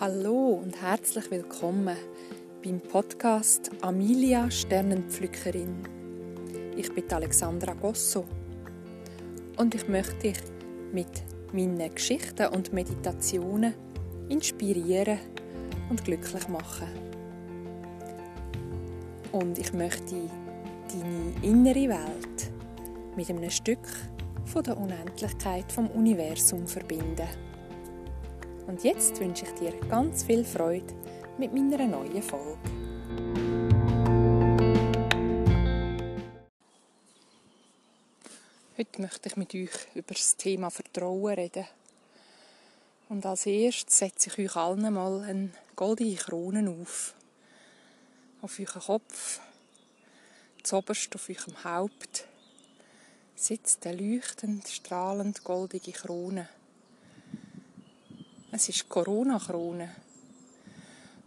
Hallo und herzlich willkommen beim Podcast Amelia Sternenpflückerin. Ich bin Alexandra Gosso und ich möchte dich mit meinen Geschichten und Meditationen inspirieren und glücklich machen. Und ich möchte deine innere Welt mit einem Stück von der Unendlichkeit vom Universum verbinden. Und jetzt wünsche ich dir ganz viel Freude mit meiner neuen Folge. Heute möchte ich mit euch über das Thema Vertrauen reden. Und als erstes setze ich euch allen mal eine goldene Krone auf. Auf euren Kopf, zoberst auf eurem Haupt, sitzt eine leuchtend, strahlend goldige Krone. Es ist Corona-Krone.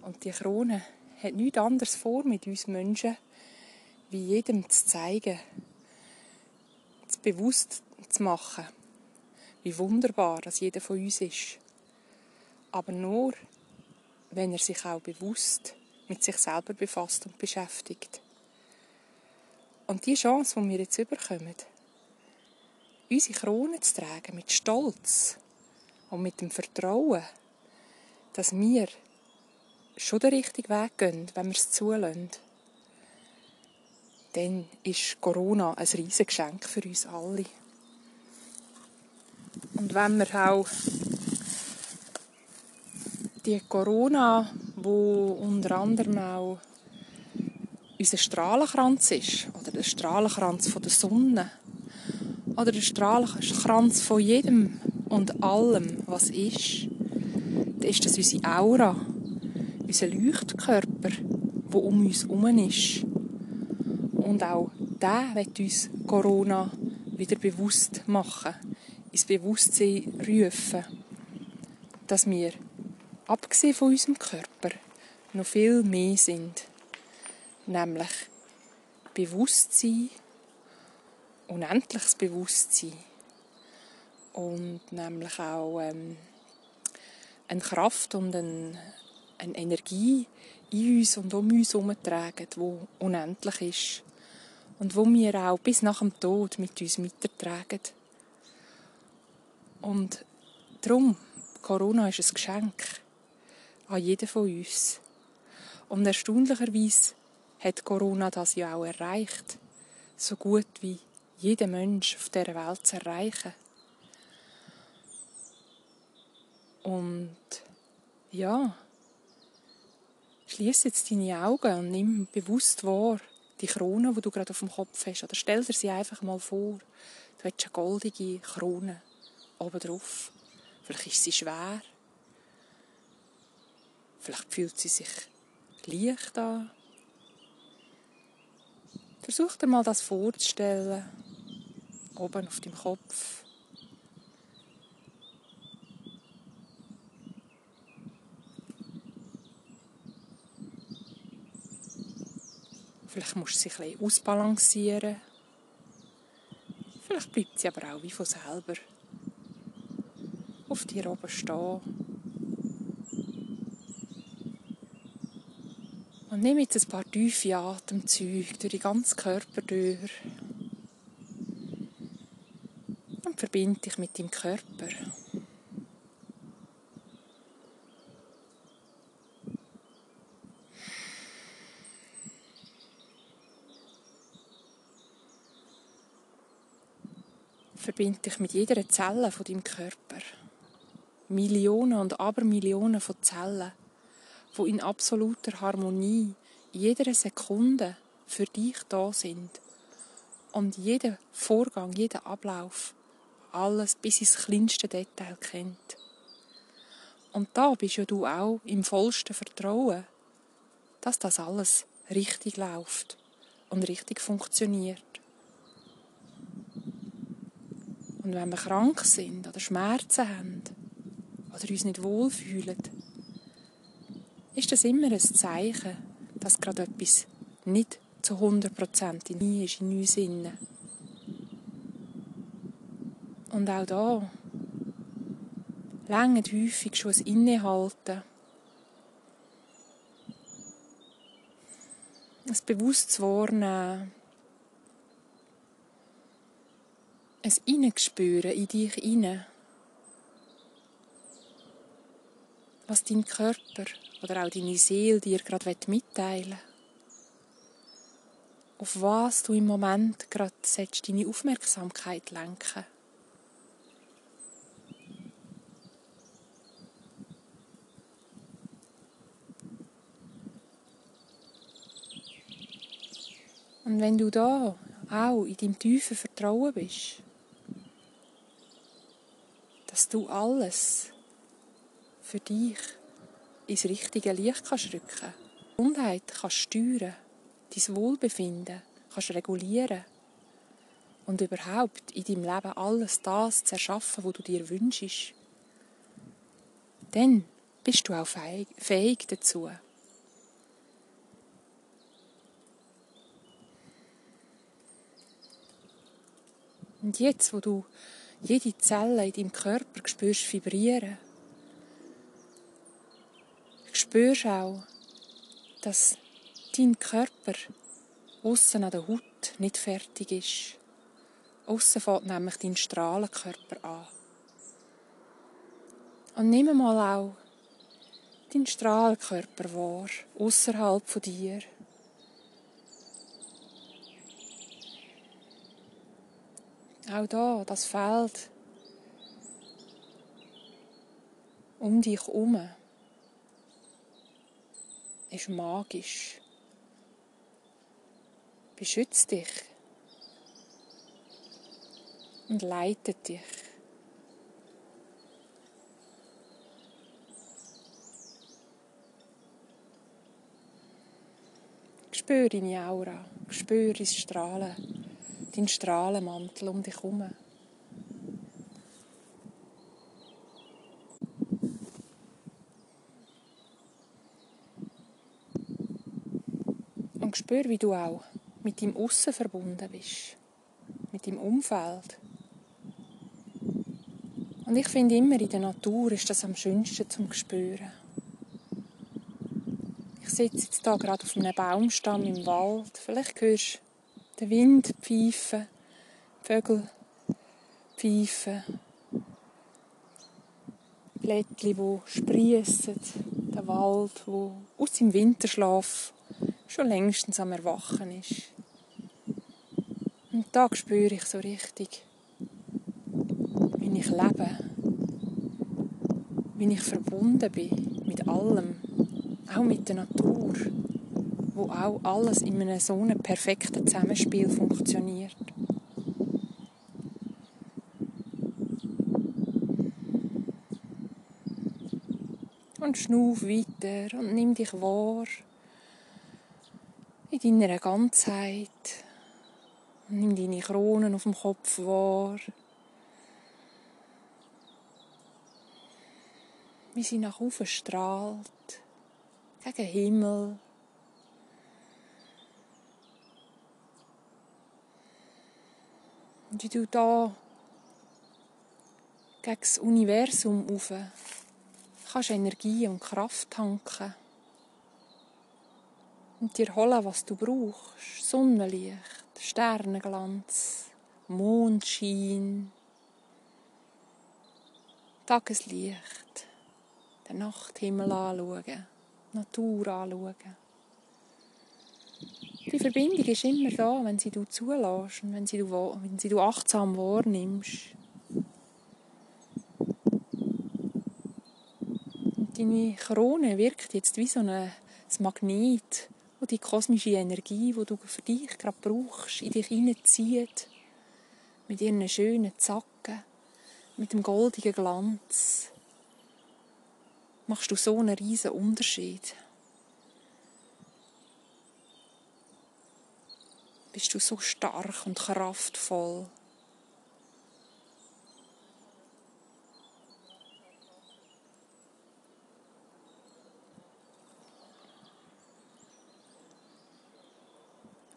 Und die Krone hat nichts anderes vor mit uns Menschen, wie jedem zu zeigen, zu bewusst zu machen, wie wunderbar dass jeder von uns ist. Aber nur, wenn er sich auch bewusst mit sich selber befasst und beschäftigt. Und die Chance, die wir jetzt überkommen, unsere Krone zu tragen mit Stolz, und mit dem Vertrauen, dass wir schon den richtigen Weg gehen, wenn wir es zulassen, dann ist Corona ein riesiges Geschenk für uns alle. Und wenn wir auch die Corona, wo unter anderem auch unser Strahlenkranz ist, oder der Strahlenkranz von der Sonne, oder der Strahlenkranz von jedem und allem, was ist, dann ist das unsere Aura, unser Leuchtkörper, wo um uns herum ist. Und auch der wird uns Corona wieder bewusst machen, ins Bewusstsein rufen, dass wir, abgesehen von unserem Körper, noch viel mehr sind. Nämlich Bewusstsein, unendliches Bewusstsein und nämlich auch ähm, eine Kraft und eine, eine Energie in uns und um uns herum tragen, die unendlich ist und wo wir auch bis nach dem Tod mit uns mittragen. Und darum, Corona ist ein Geschenk an jeden von uns. Und erstaunlicherweise hat Corona das ja auch erreicht, so gut wie jeder Mensch auf dieser Welt zu erreichen. Und ja, schließ jetzt deine Augen und nimm bewusst wahr die Krone, die du gerade auf dem Kopf hast. Oder stell dir sie einfach mal vor. Du hast eine goldige Krone oben drauf. Vielleicht ist sie schwer. Vielleicht fühlt sie sich leicht an. Versuch dir mal das vorzustellen. Oben auf dem Kopf. Vielleicht musst du sie ein bisschen ausbalancieren. Vielleicht bleibt sie aber auch wie von selber auf dir oben stehen. Und nimm jetzt ein paar tiefe Atemzüge durch den ganzen Körper durch. Und verbinde dich mit deinem Körper. Verbind dich mit jeder Zelle von deinem Körper. Millionen und Abermillionen von Zellen, die in absoluter Harmonie jeder Sekunde für dich da sind. Und jeden Vorgang, jeden Ablauf, alles bis ins kleinste Detail kennt. Und da bist ja du auch im vollsten Vertrauen, dass das alles richtig läuft und richtig funktioniert. Und wenn wir krank sind oder Schmerzen haben oder uns nicht wohlfühlen, ist das immer ein Zeichen, dass gerade etwas nicht zu 100% in mir ist, in uns innen. Und auch da längert häufig schon ein Innehalten. Ein bewusstes Wahrnehmen ein Hineinspüren in dich hinein, was dein Körper oder auch deine Seele dir gerade mitteilen will. Auf was du im Moment gerade deine Aufmerksamkeit lenken Und wenn du da auch in deinem tiefen Vertrauen bist, dass du alles für dich ins richtige Licht kannst rücken, Gesundheit kannst steuern, dein Wohlbefinden kannst regulieren und überhaupt in deinem Leben alles das zu erschaffen, was du dir wünschst, dann bist du auch fähig dazu. Und jetzt, wo du jede Zelle in deinem Körper spürst vibrieren, spürst auch, dass dein Körper außen an der Haut nicht fertig ist. Außen fängt nämlich dein Strahlenkörper an. Und nimm mal auch deinen Strahlenkörper wahr, außerhalb von dir. Auch da, das Feld um dich herum ist magisch. Beschützt dich und leitet dich. Spür deine Aura, spür das Strahlen dein Strahlenmantel um dich herum. Und spür, wie du auch mit deinem Aussen verbunden bist, mit deinem Umfeld. Und ich finde immer, in der Natur ist das am schönsten zum Spüren. Ich sitze jetzt hier gerade auf einem Baumstamm im Wald. Vielleicht hörst der Wind pfeifen, die Vögel pfeifen, Blättchen, die sprießen, der Wald, der aus dem Winterschlaf schon längstens am Erwachen ist. Und da spüre ich so richtig, wie ich lebe, wie ich verbunden bin mit allem, auch mit der Natur wo auch alles in einem so einem perfekten Zusammenspiel funktioniert. Und schnuff weiter und nimm dich wahr in deiner Ganzheit. Nimm deine Kronen auf dem Kopf wahr. Wie sie nach oben strahlt, gegen Himmel, Und du da gegen das Universum rauf kannst Energie und Kraft tanken und dir holen, was du brauchst. Sonnenlicht, Sternenglanz, Mondschein, Tageslicht, den Nachthimmel anschauen, Natur anschauen. Die Verbindung ist immer da, wenn sie du zulässt und wenn sie du, wenn sie du achtsam wahrnimmst. Und deine Krone wirkt jetzt wie so ein Magnet, wo die kosmische Energie, die du für dich gerade brauchst, in dich hineinzieht. Mit ihren schönen Zacken, mit dem goldigen Glanz. Machst du so einen riesen Unterschied. Bist du so stark und kraftvoll.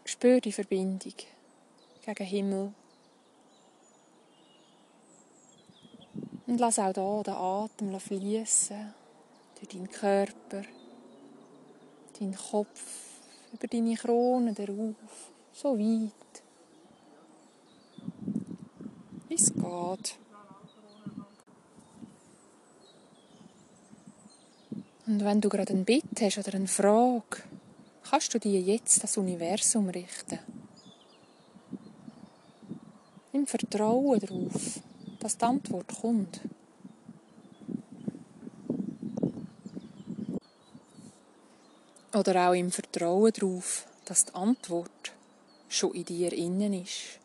Spür die Verbindung gegen Himmel. Und lass auch hier den Atem fließen durch deinen Körper, deinen Kopf, über deine Krone darauf, so weit, es geht. Und wenn du gerade ein Bitte hast oder eine Frage, kannst du dir jetzt das Universum richten. Im Vertrauen darauf, dass die Antwort kommt. Oder auch im Vertrauen darauf, dass die Antwort schon in dir innen ist.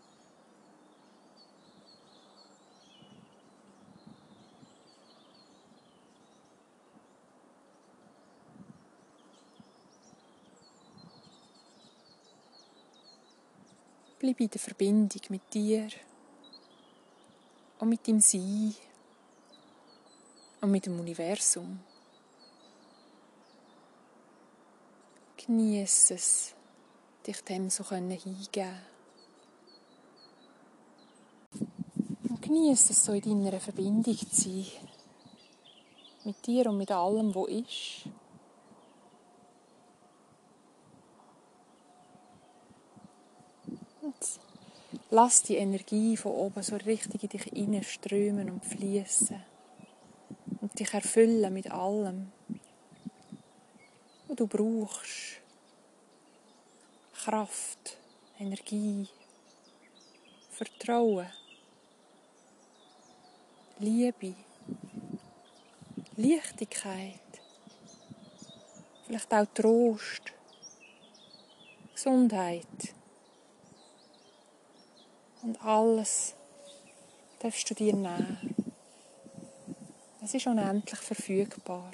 Bleib in der Verbindung mit dir und mit dem Sein und mit dem Universum. Genieße es, dich dem so hingeben Und genieße es so in deiner Verbindung zu sein. Mit dir und mit allem, was ist. Und lass die Energie von oben so richtig in dich hineinströmen und fließen und dich erfüllen mit allem, was du brauchst. Kraft, Energie, Vertrauen, Liebe, Leichtigkeit, vielleicht auch Trost, Gesundheit. Und alles darfst du dir nehmen. Es ist unendlich verfügbar.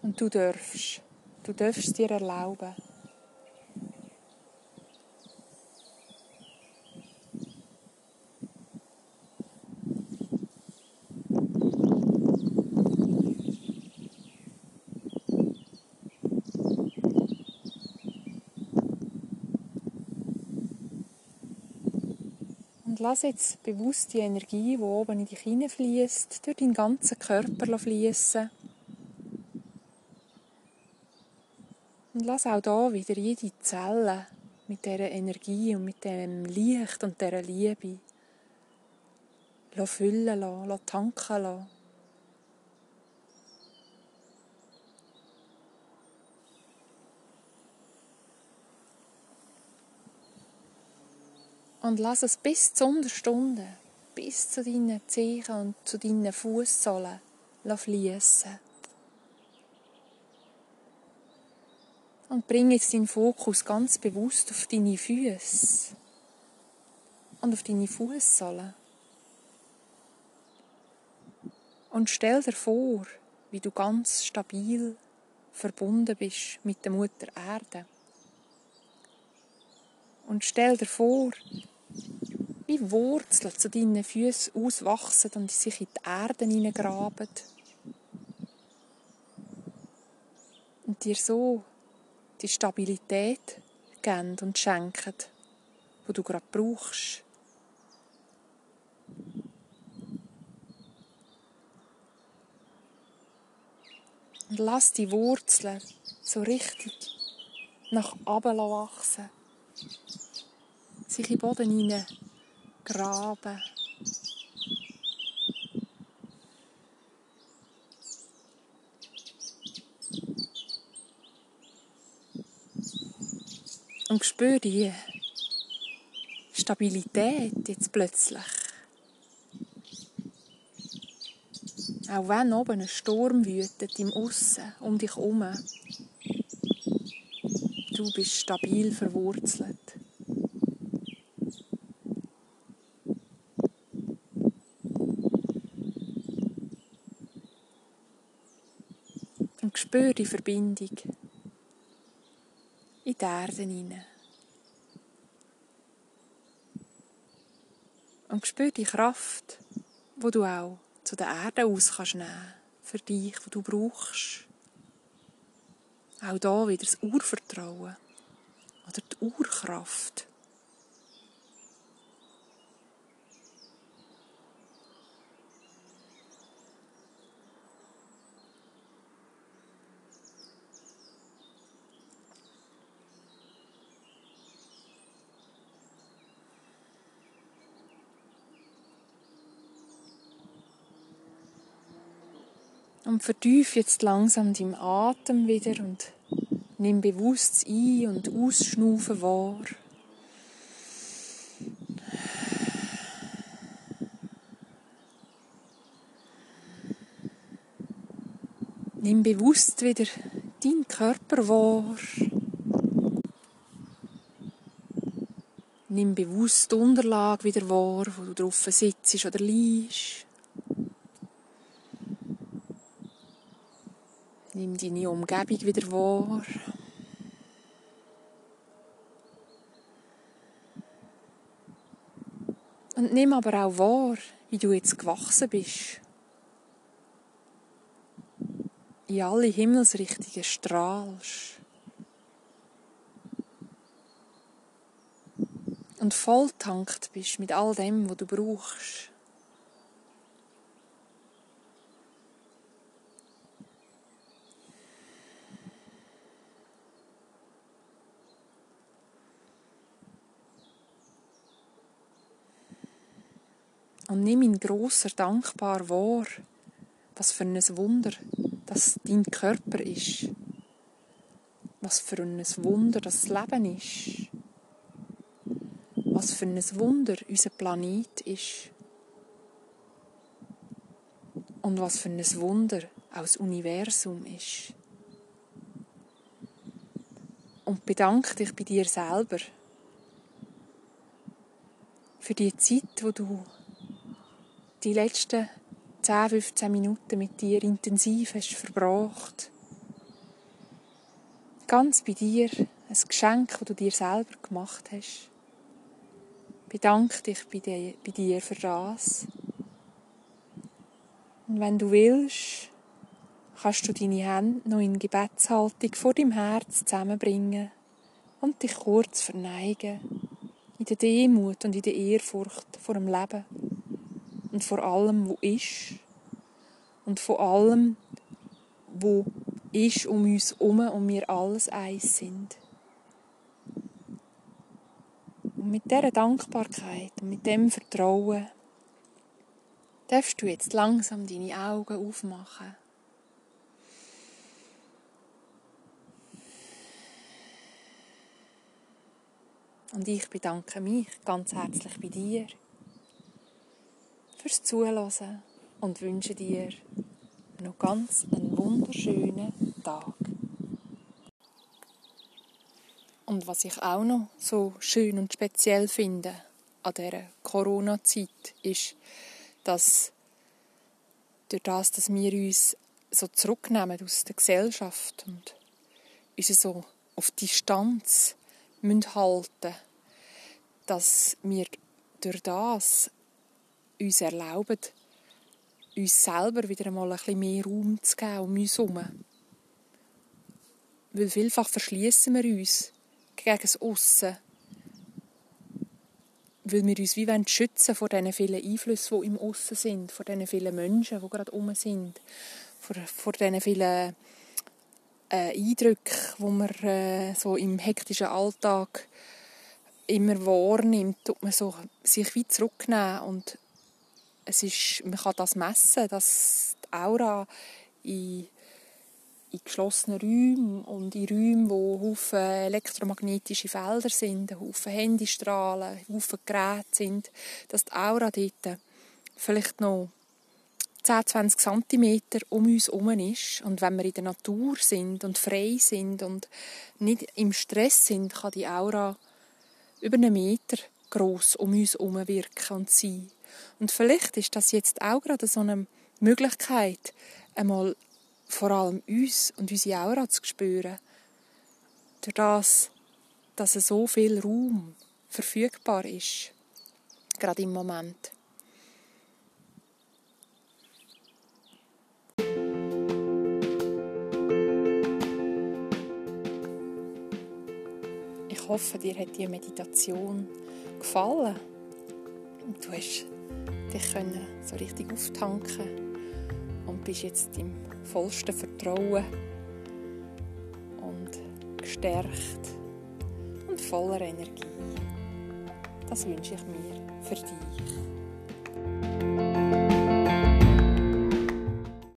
Und du darfst, du darfst dir erlauben. lass jetzt bewusst die Energie, die oben in dich hineinfließt, durch deinen ganzen Körper fließen. Und lass auch da wieder jede Zelle mit dieser Energie und mit dem Licht und dieser Liebe füllen lassen, tanken lassen. Und lass es bis zur Unterstunde, bis zu deinen Zehen und zu deinen Fußsohlen fließen. Und bring jetzt deinen Fokus ganz bewusst auf deine Füße und auf deine Fußsohlen. Und stell dir vor, wie du ganz stabil verbunden bist mit der Mutter Erde. Und stell dir vor, wie Wurzeln zu deinen Füßen auswachsen und sich in die Erde hineingraben. Und dir so die Stabilität geben und schenken, die du gerade brauchst. Und lass die Wurzeln so richtig nach oben wachsen. Sich in den Boden hinein graben. Und spür die Stabilität jetzt plötzlich. Auch wenn oben ein Sturm wütet im Aussen um dich herum. Du bist stabil verwurzelt. Spür die Verbindung in die Erde hinein. Und spür die Kraft, wo du auch zu der Erde aus kannst nehmen für dich, wo du brauchst. Auch da wieder das Urvertrauen oder die Urkraft. Und vertief jetzt langsam deinen Atem wieder und nimm bewusst Ein- und Ausschnaufen wahr. Nimm bewusst wieder deinen Körper wahr. Nimm bewusst die Unterlage wieder wahr, wo du drauf sitzt oder liegst. Nimm deine Umgebung wieder wahr. Und nimm aber auch wahr, wie du jetzt gewachsen bist. In alle Himmelsrichtungen strahlst. Und volltankt bist mit all dem, was du brauchst. Und nimm ihn grosser dankbar wahr, was für ein Wunder, dass dein Körper ist. Was für ein Wunder das Leben ist. Was für ein Wunder unser Planet ist. Und was für ein Wunder auch das Universum ist. Und bedanke dich bei dir selber für die Zeit, wo du die letzten 10, 15 Minuten mit dir intensiv hast verbracht. Ganz bei dir, ein Geschenk, das du dir selber gemacht hast. Bedanke dich bei dir für das. Und wenn du willst, kannst du deine Hände noch in Gebetshaltung vor dem Herz zusammenbringen und dich kurz verneigen in der Demut und in der Ehrfurcht vor dem Leben und vor allem, wo ist und vor allem, wo ist um uns herum und wir alles eins sind. Und mit dieser Dankbarkeit und mit dem Vertrauen darfst du jetzt langsam deine Augen aufmachen. Und ich bedanke mich ganz herzlich bei dir fürs Zuhören und wünsche dir noch ganz einen wunderschönen Tag. Und was ich auch noch so schön und speziell finde an dieser Corona-Zeit ist, dass durch das, dass wir uns so zurücknehmen aus der Gesellschaft und uns so auf Distanz müssen halten dass wir durch das uns erlauben, uns selber wieder einmal ein bisschen mehr Raum zu geben um uns herum. Weil vielfach verschließen wir uns gegen das Aussen. Weil wir uns wie schützen vor diesen vielen Einflüssen, die im Aussen sind, vor diesen vielen Menschen, die gerade herum sind, vor, vor diesen vielen äh, Eindrücken, die man äh, so im hektischen Alltag immer wahrnimmt, tut man so sich wie zurücknehmen und es ist, man kann das messen, dass die Aura in, in geschlossenen Räumen und in Räumen, wo Haufen elektromagnetische Felder sind, Haufen Handystrahlen, Haufen Geräte sind, dass die Aura dort vielleicht noch 10, 20 cm um uns herum ist. Und wenn wir in der Natur sind und frei sind und nicht im Stress sind, kann die Aura über einen Meter groß um uns herum wirken und sein. Und vielleicht ist das jetzt auch gerade so eine Möglichkeit, einmal vor allem uns und unsere Aura zu spüren. Durch das, dass so viel Raum verfügbar ist. Gerade im Moment. Ich hoffe, dir hat die Meditation gefallen. Und du hast dich können so richtig auftanken und bist jetzt im vollsten Vertrauen und gestärkt und voller Energie. Das wünsche ich mir für dich.